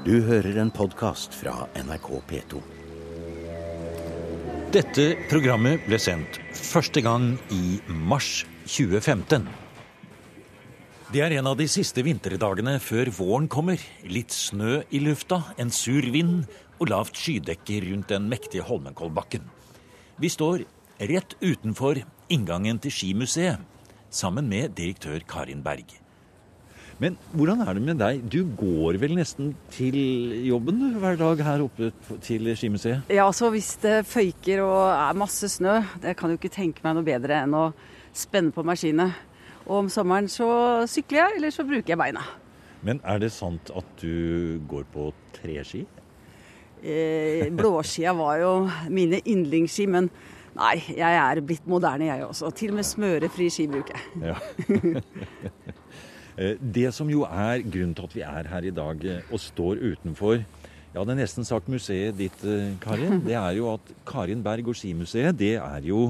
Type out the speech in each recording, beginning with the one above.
Du hører en podkast fra NRK P2. Dette programmet ble sendt første gang i mars 2015. Det er en av de siste vinterdagene før våren kommer. Litt snø i lufta, en sur vind og lavt skydekke rundt den mektige Holmenkollbakken. Vi står rett utenfor inngangen til Skimuseet, sammen med direktør Karin Berg. Men hvordan er det med deg? Du går vel nesten til jobben hver dag her oppe til Skimuseet? Ja, altså hvis det føyker og er masse snø, det kan jo ikke tenke meg noe bedre enn å spenne på maskinet. Og om sommeren så sykler jeg, eller så bruker jeg beina. Men er det sant at du går på treski? Eh, blåskia var jo mine yndlingsski, men nei, jeg er blitt moderne jeg også. Til og med smørefri ski bruker jeg. Ja. Eh, det som jo er grunnen til at vi er her i dag eh, og står utenfor ja, det er nesten sagt museet ditt, eh, Karin. Det er jo at Karin Berg og Skimuseet, det er jo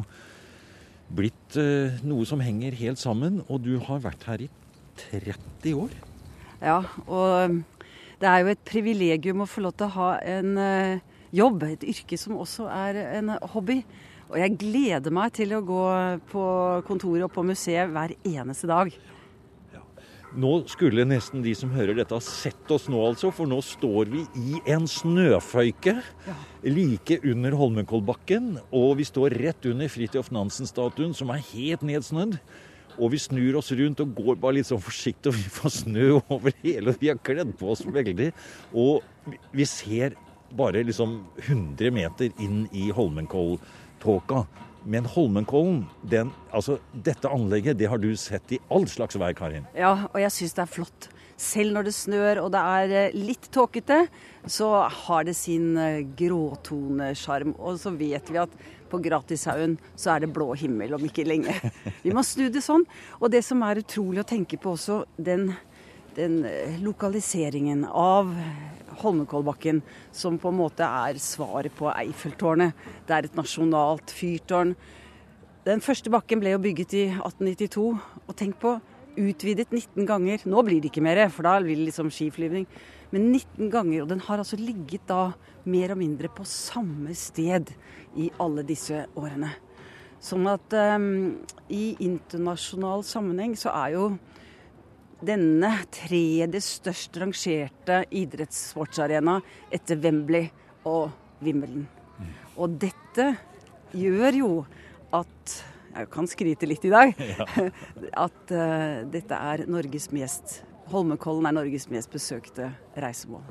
blitt noe som henger helt sammen. Og du har vært her i 30 år. Ja, og det er jo et privilegium å få lov til å ha en jobb, et yrke som også er en hobby. Og jeg gleder meg til å gå på kontoret og på museet hver eneste dag. Nå skulle nesten de som hører dette, ha sett oss nå, altså. For nå står vi i en snøføyke ja. like under Holmenkollbakken. Og vi står rett under Fridtjof Nansen-statuen, som er helt nedsnødd. Og vi snur oss rundt og går bare litt sånn forsiktig, og vi får snø over hele. Vi har kledd på oss veldig. Og vi ser bare liksom 100 meter inn i Holmenkolltåka. Men Holmenkollen, den, altså dette anlegget, det har du sett i all slags vær, Karin? Ja, og jeg syns det er flott. Selv når det snør og det er eh, litt tåkete, så har det sin eh, gråtonesjarm. Og så vet vi at på Gratishaugen så er det blå himmel om ikke lenge. Vi må snu det sånn. Og det som er utrolig å tenke på også, den, den eh, lokaliseringen av Holmenkollbakken, som på en måte er svaret på Eiffeltårnet. Det er et nasjonalt fyrtårn. Den første bakken ble jo bygget i 1892, og tenk på utvidet 19 ganger. Nå blir det ikke mer, for da blir det liksom skiflyvning. Men 19 ganger, og den har altså ligget da mer og mindre på samme sted i alle disse årene. Sånn at um, i internasjonal sammenheng så er jo denne tredje størst rangerte idrettssportsarena etter Wembley og Wimbledon. Og dette gjør jo at Jeg kan skryte litt i dag. At uh, dette er Norges mest Holmenkollen er Norges mest besøkte reisemål.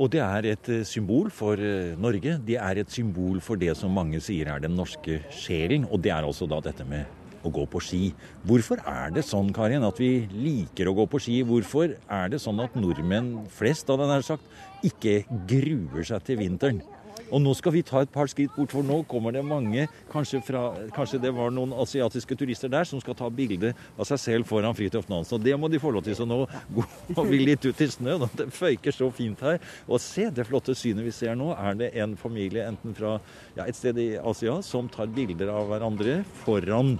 Og det er et eh, symbol for eh, Norge. Det er et symbol for det som mange sier er den norske sjelen. Og det er også da dette med å gå på ski. Hvorfor er det sånn, Karin, at vi liker å gå på ski? Hvorfor er det sånn at nordmenn flest, av den sagt, ikke gruer seg til vinteren? Og nå skal vi ta et par skritt bort, for nå kommer det mange, kanskje, fra, kanskje det var noen asiatiske turister der, som skal ta bilde av seg selv foran Fridtjof Nansen. Og det må de få lov til. Så nå går vi litt ut i snøen. Det føyker så fint her. Og se det flotte synet vi ser nå. Er det en familie enten fra ja, et sted i Asia som tar bilder av hverandre foran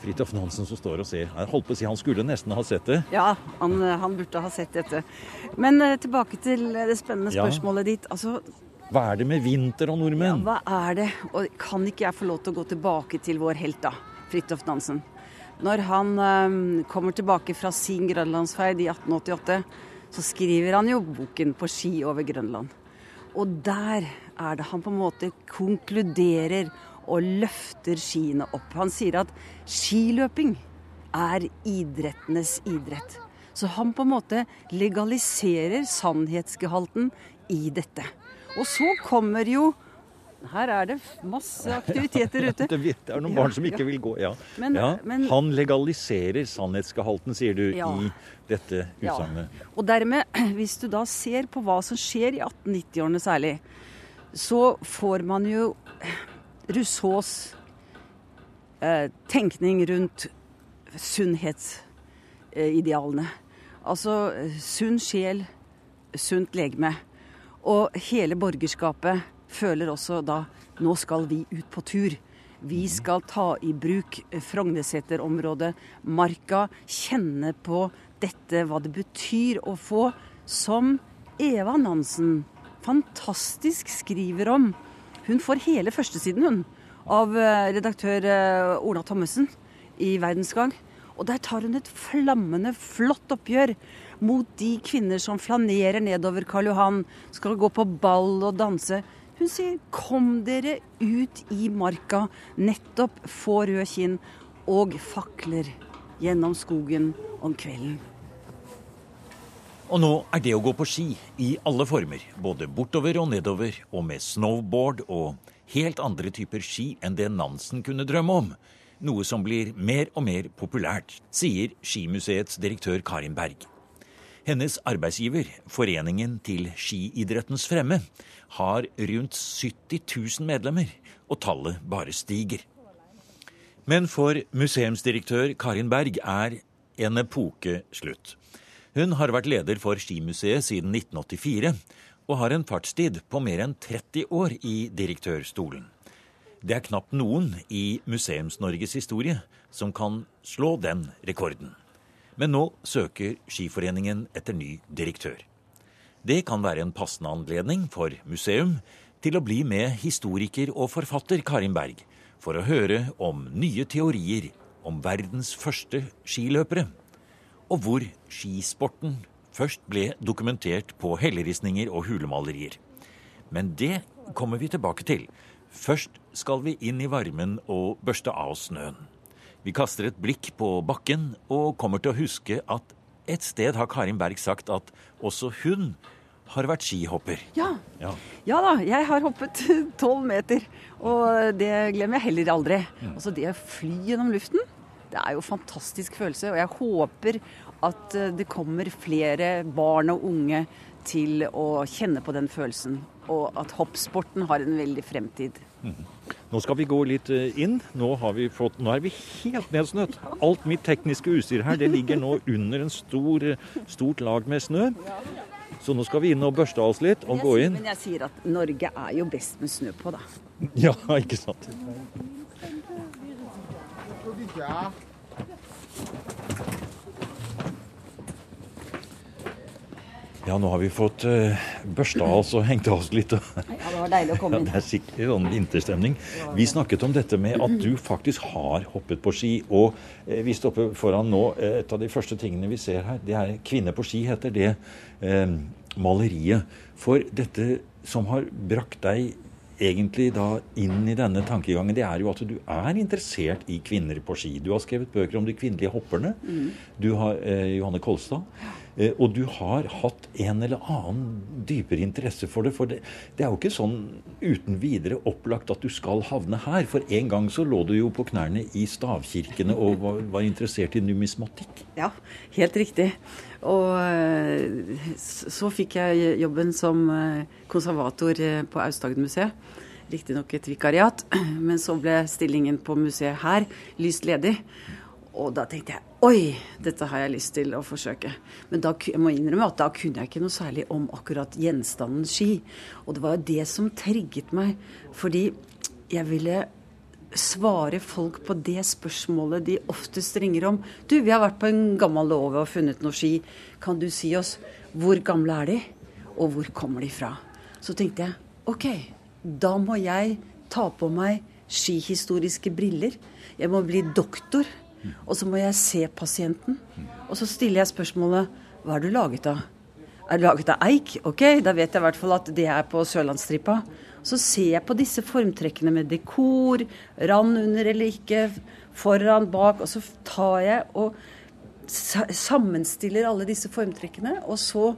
Fridtjof Nansen som står og ser. Jeg holdt på å si Han skulle nesten ha sett det. Ja, han, han burde ha sett dette. Men uh, tilbake til det spennende spørsmålet ja. ditt. Altså, hva er det med vinter og nordmenn? Ja, hva er det? Og kan ikke jeg få lov til å gå tilbake til vår helt, da? Fridtjof Nansen. Når han um, kommer tilbake fra sin grønlandsferd i 1888, så skriver han jo boken 'På ski over Grønland'. Og der er det han på en måte konkluderer og løfter skiene opp. Han sier at skiløping er idrettenes idrett. Så han på en måte legaliserer sannhetsgehalten i dette. Og så kommer jo her er det masse aktiviteter ute. det er noen barn som ikke vil gå, ja. Men. Men, han legaliserer sannhetsgehalten, sier du, i dette utsagnet. Ja. Og dermed, hvis du da ser på hva som skjer i 1890-årene særlig, så får man jo Rousseaus eh, tenkning rundt sunnhetsidealene. Altså sunn sjel, sunt legeme. Og hele borgerskapet føler også da nå skal vi ut på tur. Vi skal ta i bruk Frognerseter-området, marka, kjenne på dette, hva det betyr å få som Eva Nansen fantastisk skriver om. Hun får hele førstesiden, hun, av eh, redaktør eh, Ola Thommessen i Verdensgang. Og der tar hun et flammende flott oppgjør mot de kvinner som flanerer nedover Karl Johan, skal gå på ball og danse. Hun sier 'kom dere ut i marka', nettopp få rød kinn og fakler gjennom skogen om kvelden. Og nå er det å gå på ski i alle former, både bortover og nedover, og med snowboard og helt andre typer ski enn det Nansen kunne drømme om, noe som blir mer og mer populært, sier Skimuseets direktør Karin Berg. Hennes arbeidsgiver, Foreningen til skiidrettens fremme, har rundt 70 000 medlemmer, og tallet bare stiger. Men for museumsdirektør Karin Berg er en epoke slutt. Hun har vært leder for Skimuseet siden 1984, og har en fartstid på mer enn 30 år i direktørstolen. Det er knapt noen i Museums-Norges historie som kan slå den rekorden. Men nå søker Skiforeningen etter ny direktør. Det kan være en passende anledning for museum til å bli med historiker og forfatter Karin Berg for å høre om nye teorier om verdens første skiløpere og hvor skisporten først ble dokumentert på helleristninger og hulemalerier. Men det kommer vi tilbake til. Først skal vi inn i varmen og børste av snøen. Vi kaster et blikk på bakken og kommer til å huske at et sted har Karin Berg sagt at også hun har vært skihopper. Ja. ja. ja da, jeg har hoppet tolv meter. Og det glemmer jeg heller aldri. Mm. Altså det å fly gjennom luften det er jo en fantastisk følelse, og jeg håper at eh, det kommer flere barn og unge til å kjenne på den følelsen. Og at hoppsporten har en veldig fremtid. Nå skal vi gå litt eh, inn. Nå, fått, nå er vi helt nedsnødd. Alt mitt tekniske utstyr her det ligger nå under en stor, stort lag med snø. Så nå skal vi inn og børste oss litt og gå inn. Men jeg sier at Norge er jo best med snø på, da. Ja, ikke sant. Ja, nå har vi fått uh, børsta oss og hengt av oss litt. var deilig å komme inn. Ja, det er sikkert sånn vinterstemning. Vi snakket om dette med at du faktisk har hoppet på ski. Og eh, vi stopper foran nå. Eh, et av de første tingene vi ser her, det er 'Kvinne på ski', heter det eh, maleriet. For dette som har brakt deg egentlig da inn i denne tankegangen, det er jo at du er interessert i kvinner på ski. Du har skrevet bøker om de kvinnelige hopperne. Mm. Du har eh, Johanne Kolstad. Eh, og du har hatt en eller annen dypere interesse for det. For det, det, er jo ikke sånn uten videre opplagt at du skal havne her. For en gang så lå du jo på knærne i stavkirkene og var, var interessert i numismatikk. Ja, helt riktig. Og eh, så fikk jeg jobben som eh, konservator på Aust-Agder-museet. Riktignok et vikariat, men så ble stillingen på museet her lyst ledig. Og da tenkte jeg oi, dette har jeg lyst til å forsøke. Men da, jeg må innrømme at da kunne jeg ikke noe særlig om akkurat gjenstanden ski. Og det var jo det som trigget meg. Fordi jeg ville svare folk på det spørsmålet de oftest ringer om. Du, vi har vært på en gammel låve og funnet noe ski. Kan du si oss hvor gamle er de, og hvor kommer de fra? Så tenkte jeg OK, da må jeg ta på meg skihistoriske briller. Jeg må bli doktor. Og så må jeg se pasienten. Og så stiller jeg spørsmålet hva er du laget av? Er du laget av eik? Ok, da vet jeg i hvert fall at det er på Sørlandsstripa. Så ser jeg på disse formtrekkene med dekor, rand under eller ikke, foran, bak, og så tar jeg og sammenstiller alle disse formtrekkene, og så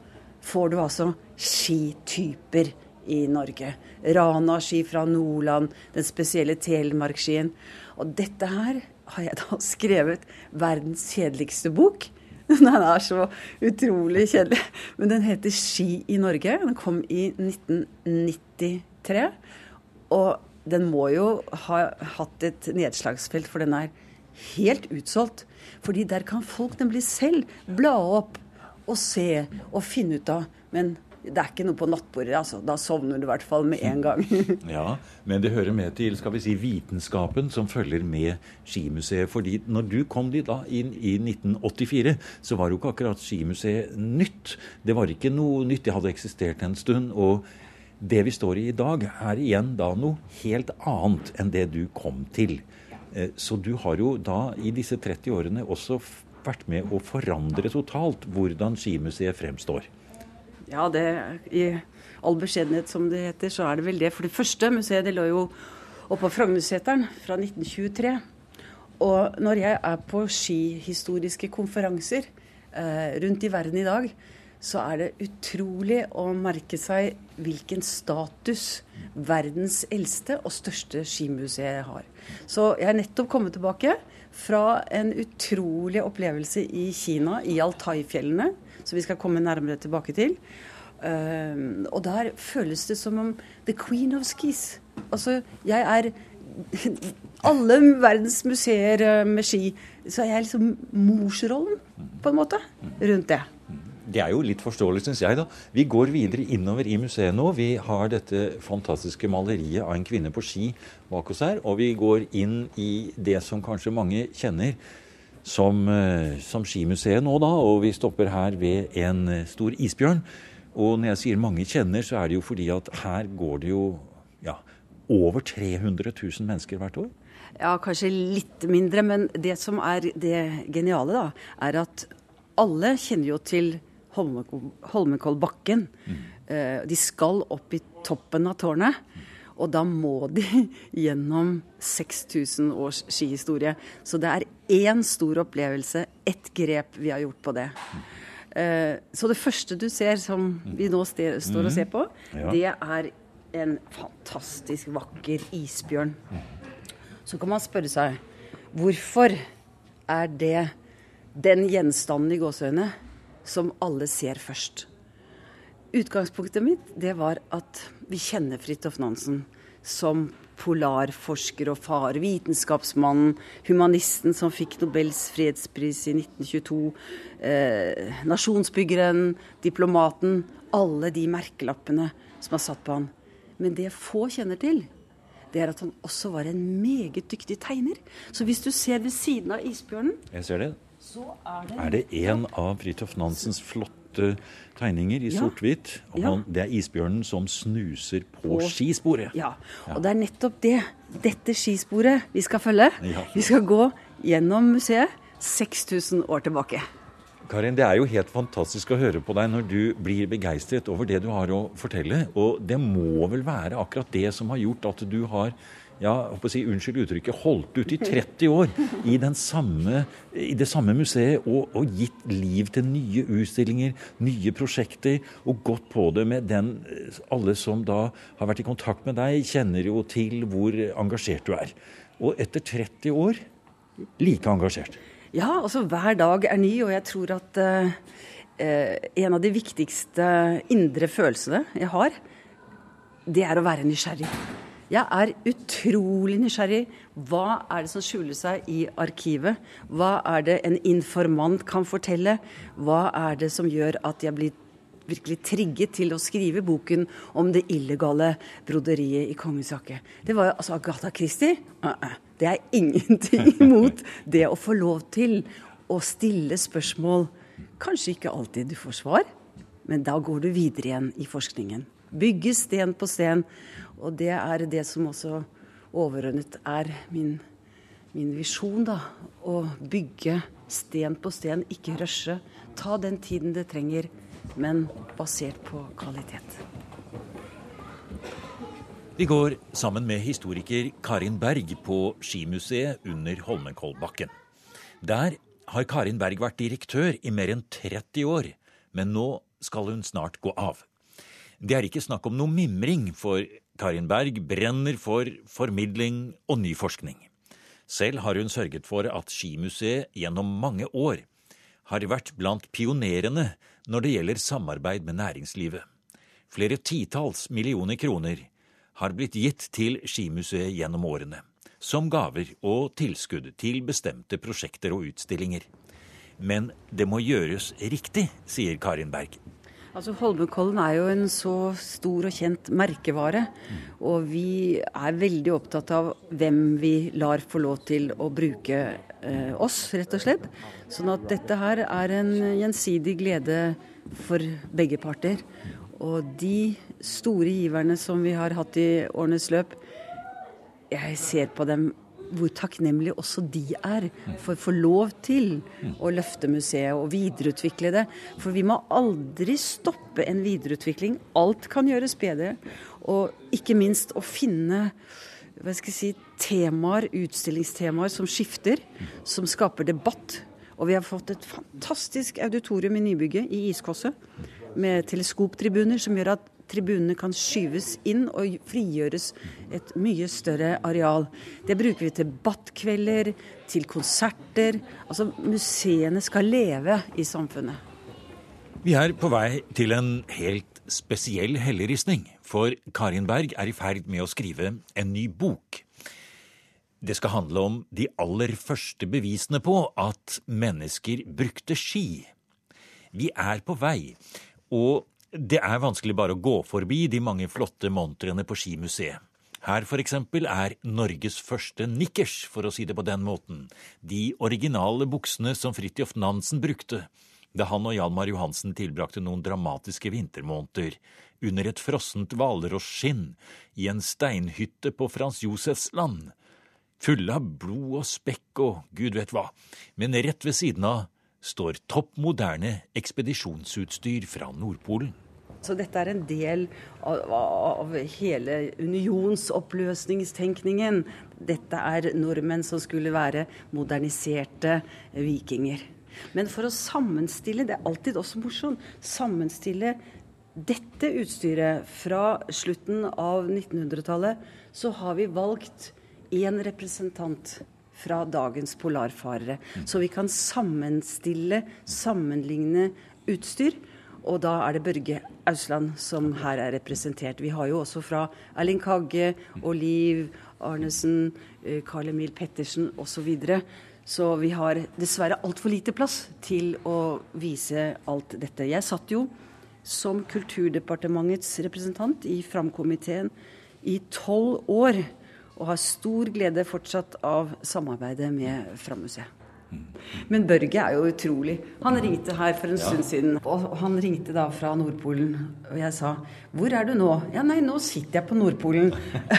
får du altså skityper i Norge. Rana-ski fra Nordland, den spesielle Telemark-skien. Og dette her har jeg da skrevet verdens kjedeligste bok. Den er så utrolig kjedelig. Men den heter 'Ski i Norge'. Den kom i 1993. Og den må jo ha hatt et nedslagsfelt, for den er helt utsolgt. Fordi der kan folk nemlig selv bla opp og se og finne ut av. Men det er ikke noe på nattbordet. altså. Da sovner du i hvert fall med en gang. ja, Men det hører med til skal vi si, vitenskapen som følger med Skimuseet. fordi når du kom dit da inn i 1984, så var jo ikke akkurat Skimuseet nytt. Det var ikke noe nytt. Det hadde eksistert en stund. og det vi står i i dag, er igjen da noe helt annet enn det du kom til. Eh, så du har jo da i disse 30 årene også vært med å forandre totalt hvordan Skimuseet fremstår. Ja, det, i all beskjedenhet som det heter, så er det vel det. For det første museet det lå jo oppå Frognerseteren fra 1923. Og når jeg er på skihistoriske konferanser eh, rundt i verden i dag, så er det utrolig å merke seg hvilken status verdens eldste og største skimuseet har. Så jeg er nettopp kommet tilbake fra en utrolig opplevelse i Kina, i Altai-fjellene, som vi skal komme nærmere tilbake til. Uh, og der føles det som om the queen of skis. Altså, jeg er alle verdens museer eh, med ski. Så jeg er liksom morsrollen, på en måte, rundt det. Det er jo litt forståelig, syns jeg. da. Vi går videre innover i museet nå. Vi har dette fantastiske maleriet av en kvinne på ski bak oss her. Og vi går inn i det som kanskje mange kjenner som, eh, som skimuseet nå, da. Og vi stopper her ved en eh, stor isbjørn. Og når jeg sier mange kjenner, så er det jo fordi at her går det jo ja, over 300 000 mennesker hvert år. Ja, kanskje litt mindre, men det som er det geniale, da, er at alle kjenner jo til Holmenkollbakken. Mm. De skal opp i toppen av tårnet. Og da må de gjennom 6000 års skihistorie. Så det er én stor opplevelse, ett grep vi har gjort på det. Eh, så det første du ser, som vi nå står og ser på, det er en fantastisk vakker isbjørn. Så kan man spørre seg hvorfor er det den gjenstanden i gåseøynene som alle ser først. Utgangspunktet mitt det var at vi kjenner Fridtjof Nansen som polarforsker og far, vitenskapsmannen, humanisten som fikk Nobels fredspris i 1922, eh, nasjonsbyggeren, diplomaten. Alle de merkelappene som er satt på han. Men det få kjenner til, det er at han også var en meget dyktig tegner. Så hvis du ser ved siden av isbjørnen Jeg ser det så er det Er det en av Fridtjof Nansens flotte tegninger i ja. sort-hvitt? Ja. Det er isbjørnen som snuser på, på skisporet. Ja. ja. og det er nettopp det. Dette skisporet vi skal følge. Vi skal gå gjennom museet 6000 år tilbake. Karin, det er jo helt fantastisk å høre på deg når du blir begeistret over det du har å fortelle. Og det må vel være akkurat det som har gjort at du har ja, si, unnskyld uttrykket, holdt ut i 30 år i, samme, i det samme museet og, og, gitt liv til nye utstillinger, nye prosjekter, og gått på det med den Alle som da har vært i kontakt med deg, kjenner jo til hvor engasjert du er. Og etter 30 år like engasjert. Ja, altså hver dag er ny, og jeg tror at uh, en av de viktigste indre følelsene jeg har, det er å være nysgjerrig. Jeg er utrolig nysgjerrig. Hva er det som skjuler seg i arkivet? Hva er det en informant kan fortelle? Hva er det som gjør at jeg blir virkelig trigget til å skrive boken om det illegale broderiet i Kongens jakke. Det var jo altså Agatha Christie. Uh -uh. Det er ingenting imot det å få lov til å stille spørsmål. Kanskje ikke alltid du får svar, men da går du videre igjen i forskningen. Bygge sten på sten. Og det er det som også overordnet er min, min visjon, da. Å bygge sten på sten, ikke rushe. Ta den tiden det trenger, men basert på kvalitet. Vi går sammen med historiker Karin Berg på Skimuseet under Holmenkollbakken. Der har Karin Berg vært direktør i mer enn 30 år, men nå skal hun snart gå av. Det er ikke snakk om noe mimring, for Karin Berg brenner for formidling og ny forskning. Selv har hun sørget for at Skimuseet gjennom mange år har vært blant pionerene når det gjelder samarbeid med næringslivet. Flere titalls millioner kroner har blitt gitt til Skimuseet gjennom årene, som gaver og tilskudd til bestemte prosjekter og utstillinger. Men det må gjøres riktig, sier Karin Berg. Altså Holmenkollen er jo en så stor og kjent merkevare. Og vi er veldig opptatt av hvem vi lar få lov til å bruke eh, oss, rett og slett. Sånn at dette her er en gjensidig glede for begge parter. Og de store giverne som vi har hatt i årenes løp, jeg ser på dem hvor takknemlige også de er for å få lov til å løfte museet og videreutvikle det. For vi må aldri stoppe en videreutvikling. Alt kan gjøres bedre. Og ikke minst å finne hva skal jeg si, temaer, utstillingstemaer som skifter, som skaper debatt. Og vi har fått et fantastisk auditorium i nybygget i Iskosset med teleskoptribuner som gjør at tribunene kan skyves inn og frigjøres et mye større areal. Det bruker vi til debattkvelder, til konserter. Altså museene skal leve i samfunnet. Vi er på vei til en helt spesiell helleristning, for Karin Berg er i ferd med å skrive en ny bok. Det skal handle om de aller første bevisene på at mennesker brukte ski. Vi er på vei, og det er vanskelig bare å gå forbi de mange flotte montrene på Skimuseet. Her eksempel er Norges første nikkers, for å si det på den måten, de originale buksene som Fridtjof Nansen brukte da han og Hjalmar Johansen tilbrakte noen dramatiske vintermåneder under et frossent hvalrosskinn i en steinhytte på Frans Josefs land, fulle av blod og spekk og gud vet hva, men rett ved siden av står topp moderne ekspedisjonsutstyr fra Nordpolen. Så dette er en del av, av hele unionsoppløsningstenkningen. Dette er nordmenn som skulle være moderniserte vikinger. Men for å sammenstille, det er alltid også morsomt, sammenstille dette utstyret fra slutten av 1900-tallet, så har vi valgt én representant fra dagens polarfarere. Så vi kan sammenstille, sammenligne utstyr. Og da er det Børge Ausland som her er representert. Vi har jo også fra Erling Kagge, Oliv Arnesen, Carl Emil Pettersen osv. Så, så vi har dessverre altfor lite plass til å vise alt dette. Jeg satt jo som Kulturdepartementets representant i Framkomiteen i tolv år og har stor glede fortsatt av samarbeidet med Frammuseet. Men Børge er jo utrolig. Han ringte her for en stund siden. Og han ringte da fra Nordpolen. Og jeg sa 'Hvor er du nå?' 'Ja, nei, nå sitter jeg på Nordpolen'.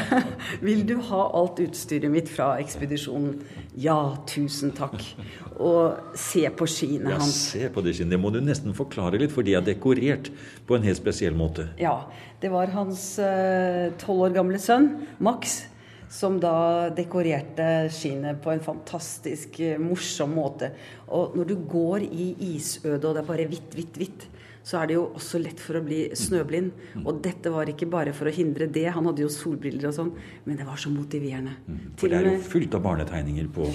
'Vil du ha alt utstyret mitt fra ekspedisjonen?' 'Ja, tusen takk'. Og se på skiene Ja, hans. se på det skiene. Det må du nesten forklare litt, for de er dekorert på en helt spesiell måte. Ja. Det var hans tolv år gamle sønn, Max, som da dekorerte skiene på en fantastisk eh, morsom måte. Og når du går i isødet og det er bare hvitt, hvitt, hvitt, så er det jo også lett for å bli snøblind. Og dette var ikke bare for å hindre det, han hadde jo solbriller og sånn, men det var så motiverende. For det er jo fullt av barnetegninger på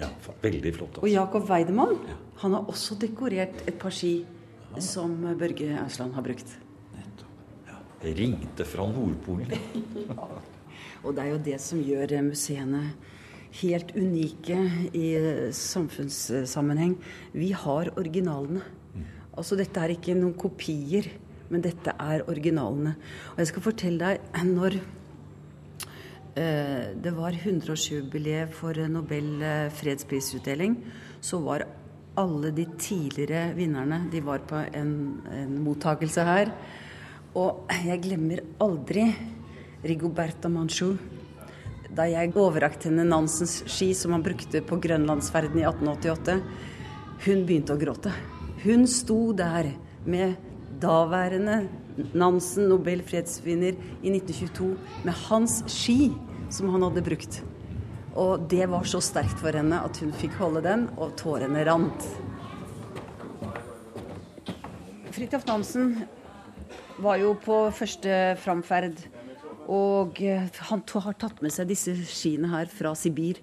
ja, Veldig flott. Og Altså. Jakob Weidemann, han har også dekorert et par ski som Børge Ausland har brukt. Ja, det ringte fra Nordpolen. Og det er jo det som gjør museene helt unike i samfunnssammenheng. Vi har originalene. Altså dette er ikke noen kopier, men dette er originalene. Og jeg skal fortelle deg når eh, det var 100-årsjubileet for Nobel eh, fredsprisutdeling, så var alle de tidligere vinnerne de var på en, en mottakelse her. Og jeg glemmer aldri Rigoberta Manchu. Da jeg overrakte henne Nansens ski som han brukte på grønlandsferden i 1888, hun begynte å gråte. Hun sto der med daværende Nansen, Nobel fredsvinner i 1922, med hans ski som han hadde brukt. Og det var så sterkt for henne at hun fikk holde den, og tårene rant. Fridtjof Nansen var jo på første framferd, og eh, han har tatt med seg disse skiene her fra Sibir.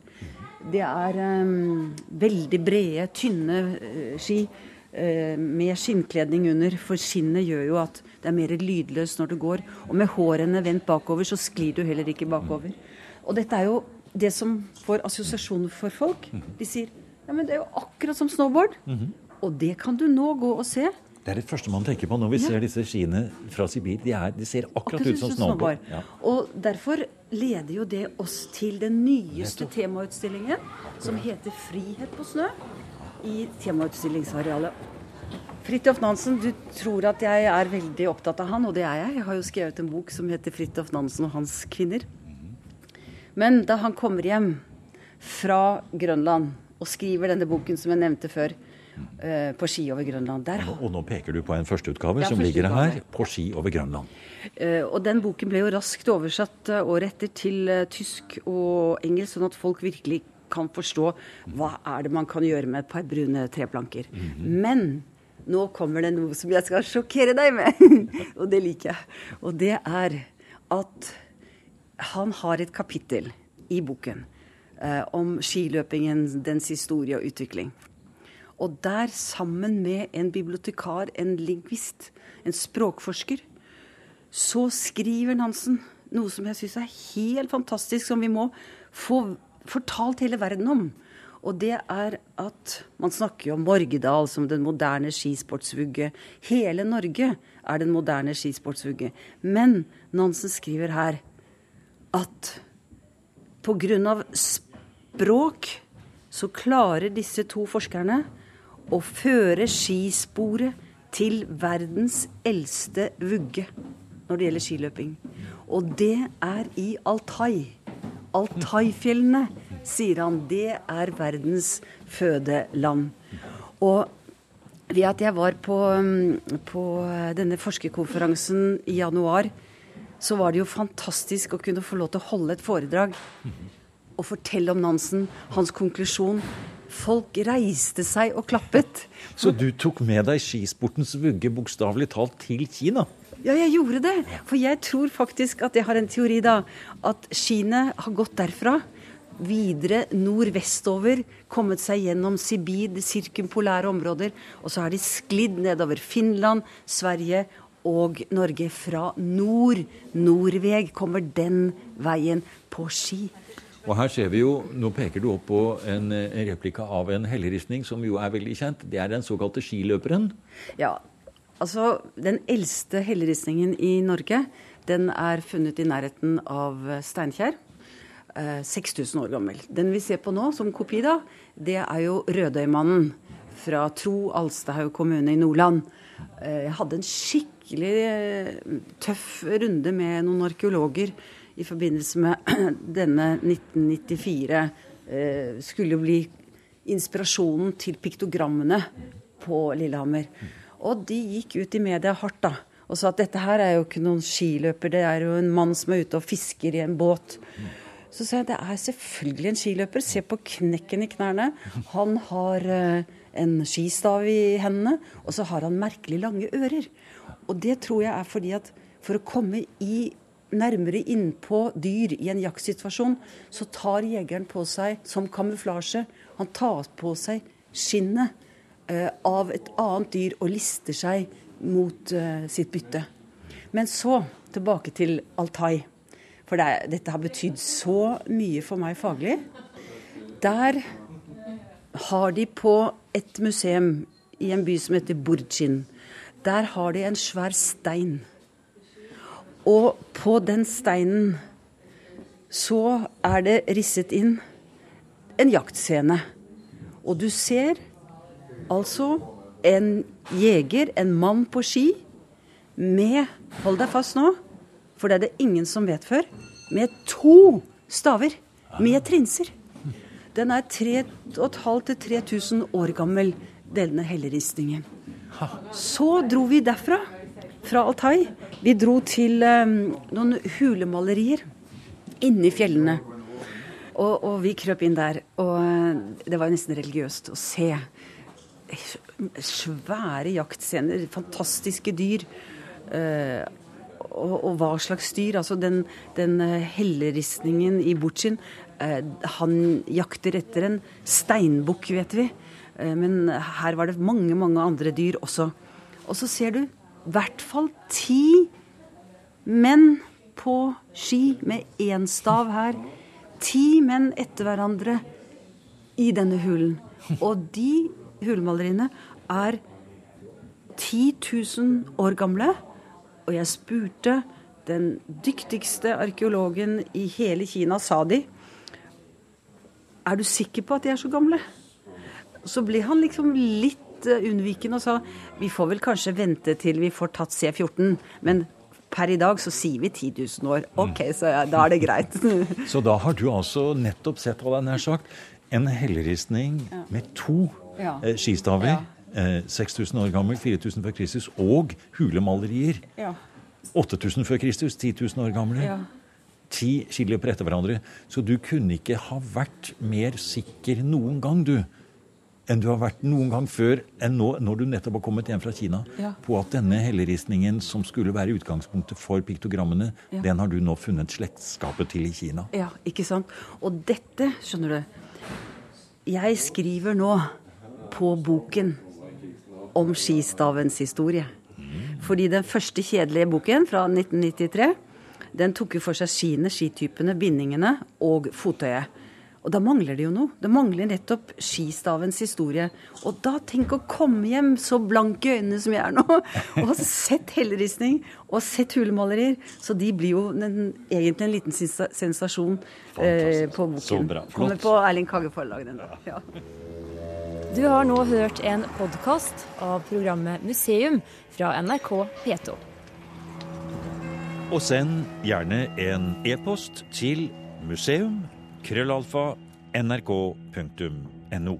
Det er um, veldig brede, tynne uh, ski uh, med skinnkledning under, for skinnet gjør jo at det er mer lydløst når du går. Og med hårene vendt bakover, så sklir du heller ikke bakover. Og dette er jo det som får assosiasjoner for folk. De sier ja, men det er jo akkurat som snowboard. Og det kan du nå gå og se Det er det første man tenker på når vi Ja. ser disse skiene fra Sibir. De, er, de ser akkurat, ut som snowboard. Ja. Og derfor leder jo det oss til den nyeste temautstillingen, som heter 'Frihet på snø', i temautstillingsarealet. Fridtjof Nansen, du tror at jeg er veldig opptatt av han, og det er jeg. Jeg har jo skrevet en bok som heter 'Fridtjof Nansen og hans kvinner'. Men da han kommer hjem fra Grønland og skriver denne boken som jeg nevnte før, eh, 'På ski over Grønland', der Og, og nå peker du på en førsteutgave Ja, som ligger her, på ski over Grønland. Uh, og den boken ble jo raskt oversatt eh, året etter til tysk og engelsk, sånn at folk virkelig kan forstå hva er det man kan gjøre med et par brune treplanker. Men nå kommer det noe som jeg skal sjokkere deg med, og det liker jeg. Og det er at han har et kapittel i boken eh, om skiløpingen, dens historie og utvikling. Og der, sammen med en bibliotekar, en lingvist, en språkforsker, så skriver Nansen noe som jeg syns er helt fantastisk, som vi må få fortalt hele verden om. Og det er at man snakker jo om Morgedal som den moderne skisportsvugge. Hele Norge er den moderne skisportsvugge. Men Nansen skriver her at pga. språk så klarer disse to forskerne å føre skisporet til verdens eldste vugge når det gjelder skiløping. Og det er i Altai. Altaifjellene, sier han. Det er verdens fødeland. Og ved at jeg var på, mm, på denne forskerkonferansen i januar, så var det jo fantastisk å kunne få lov til å holde et foredrag og fortelle om Nansen, hans konklusjon. Folk reiste seg og klappet. Så du tok med deg skisportens vugge bokstavelig talt til Kina? Ja, jeg gjorde det. For jeg tror faktisk at jeg har en teori, da. At skiene har gått derfra. Videre nordvestover, kommet seg gjennom Sibir, det sirkumpolære områder. Og så har de sklidd nedover Finland, Sverige og Norge. Fra nord. Nordveg kommer den veien på ski. Og her ser vi jo, Nå peker du opp på en, eh, en replika av en helleristning som jo er veldig kjent. Det er den såkalte skiløperen. Ja, altså den eldste helleristningen i Norge, den er funnet i nærheten av Steinkjer. Eh, 6000 år gammel. Den vi ser på nå, som kopi, da, det er jo Rødøymannen fra Tro Alstahaug kommune i Nordland. Eh, jeg hadde en skikkelig eh, tøff runde med noen arkeologer i forbindelse med denne 1994. Eh, skulle bli inspirasjonen til piktogrammene på Lillehammer. Og de gikk ut i media hardt da, og sa at dette her er jo ikke noen skiløper, det er jo en mann som er ute og fisker i en båt. Så sa jeg det er selvfølgelig en skiløper. Se på knekken i knærne. Han har eh, en skistav i hendene, og så har han merkelig lange ører. Og det tror jeg er fordi at for å komme i nærmere innpå dyr i en jaktsituasjon, så tar jegeren på seg som kamuflasje Han tar på seg skinnet eh, av et annet dyr og lister seg mot eh, sitt bytte. Men så tilbake til Altai. For det, dette har betydd så mye for meg faglig. Der har de på et museum i en by som heter Burjin, der har de en svær stein. Og på den steinen så er det risset inn en jaktscene. Og du ser altså en jeger, en mann på ski, med Hold deg fast nå, for det er det ingen som vet før. Med to staver. Med trinser. Den er 3500-3000 år gammel, denne helleristningen. Så dro vi derfra, fra Altai. Vi dro til eh, noen hulemalerier inni fjellene. Og, og vi krøp inn der. Og eh, det var nesten religiøst å se. Svære jaktscener, fantastiske dyr. Eh, og, og hva slags dyr. Altså den, den eh, helleristningen i Butsjin. Eh, han jakter etter en steinbukk, vet vi. Eh, men her var det mange, mange andre dyr også. Og så ser du hvert fall ti menn på ski med én stav her. Ti menn etter hverandre i denne hulen. Og de hulemaleriene er 10 000 år gamle. Og jeg spurte den dyktigste arkeologen i hele Kina, sa de. Er du sikker på at de er så gamle? Så ble han liksom litt eh, unnvikende og sa vi får vel kanskje vente til vi får tatt C14. Men per i dag så sier vi 10 000 år. OK, så ja, da er det greit. Så da har du altså nettopp sett, hva det er nær sagt, en helleristning med to Ja. eh, skistaver. Ja. Eh, 6000 år gammel, 4000 før Kristus, og hulemalerier. ja. 8000 før Kristus, 10 000 år gamle. Ja. Ti skiller etter hverandre. Så du kunne ikke ha vært mer sikker noen gang, du, enn du har vært noen gang før, enn nå, når du nettopp har kommet hjem fra Kina, Ja. på at denne helleristningen, som skulle være utgangspunktet for piktogrammene, Ja. den har du nå funnet slektskapet til i Kina. Ja, ikke sant. Og dette, skjønner du Jeg skriver nå på boken om skistavens historie. Fordi den første kjedelige boken fra 1993, den tok jo for seg skiene, skitypene, bindingene og fottøyet. Og da mangler det jo noe. Det mangler nettopp skistavens historie. Og da tenk å komme hjem så blanke øynene som jeg er nå, og ha sett helleristning og sett hulemalerier. Så de blir jo en, egentlig en liten sensasjon eh, på boken. Kommer på Erling Kagge forlag. Den. Ja. Du har nå hørt en podkast av programmet Museum fra NRK P2. Og send gjerne en e-post til museum krøllalfa nrk.no.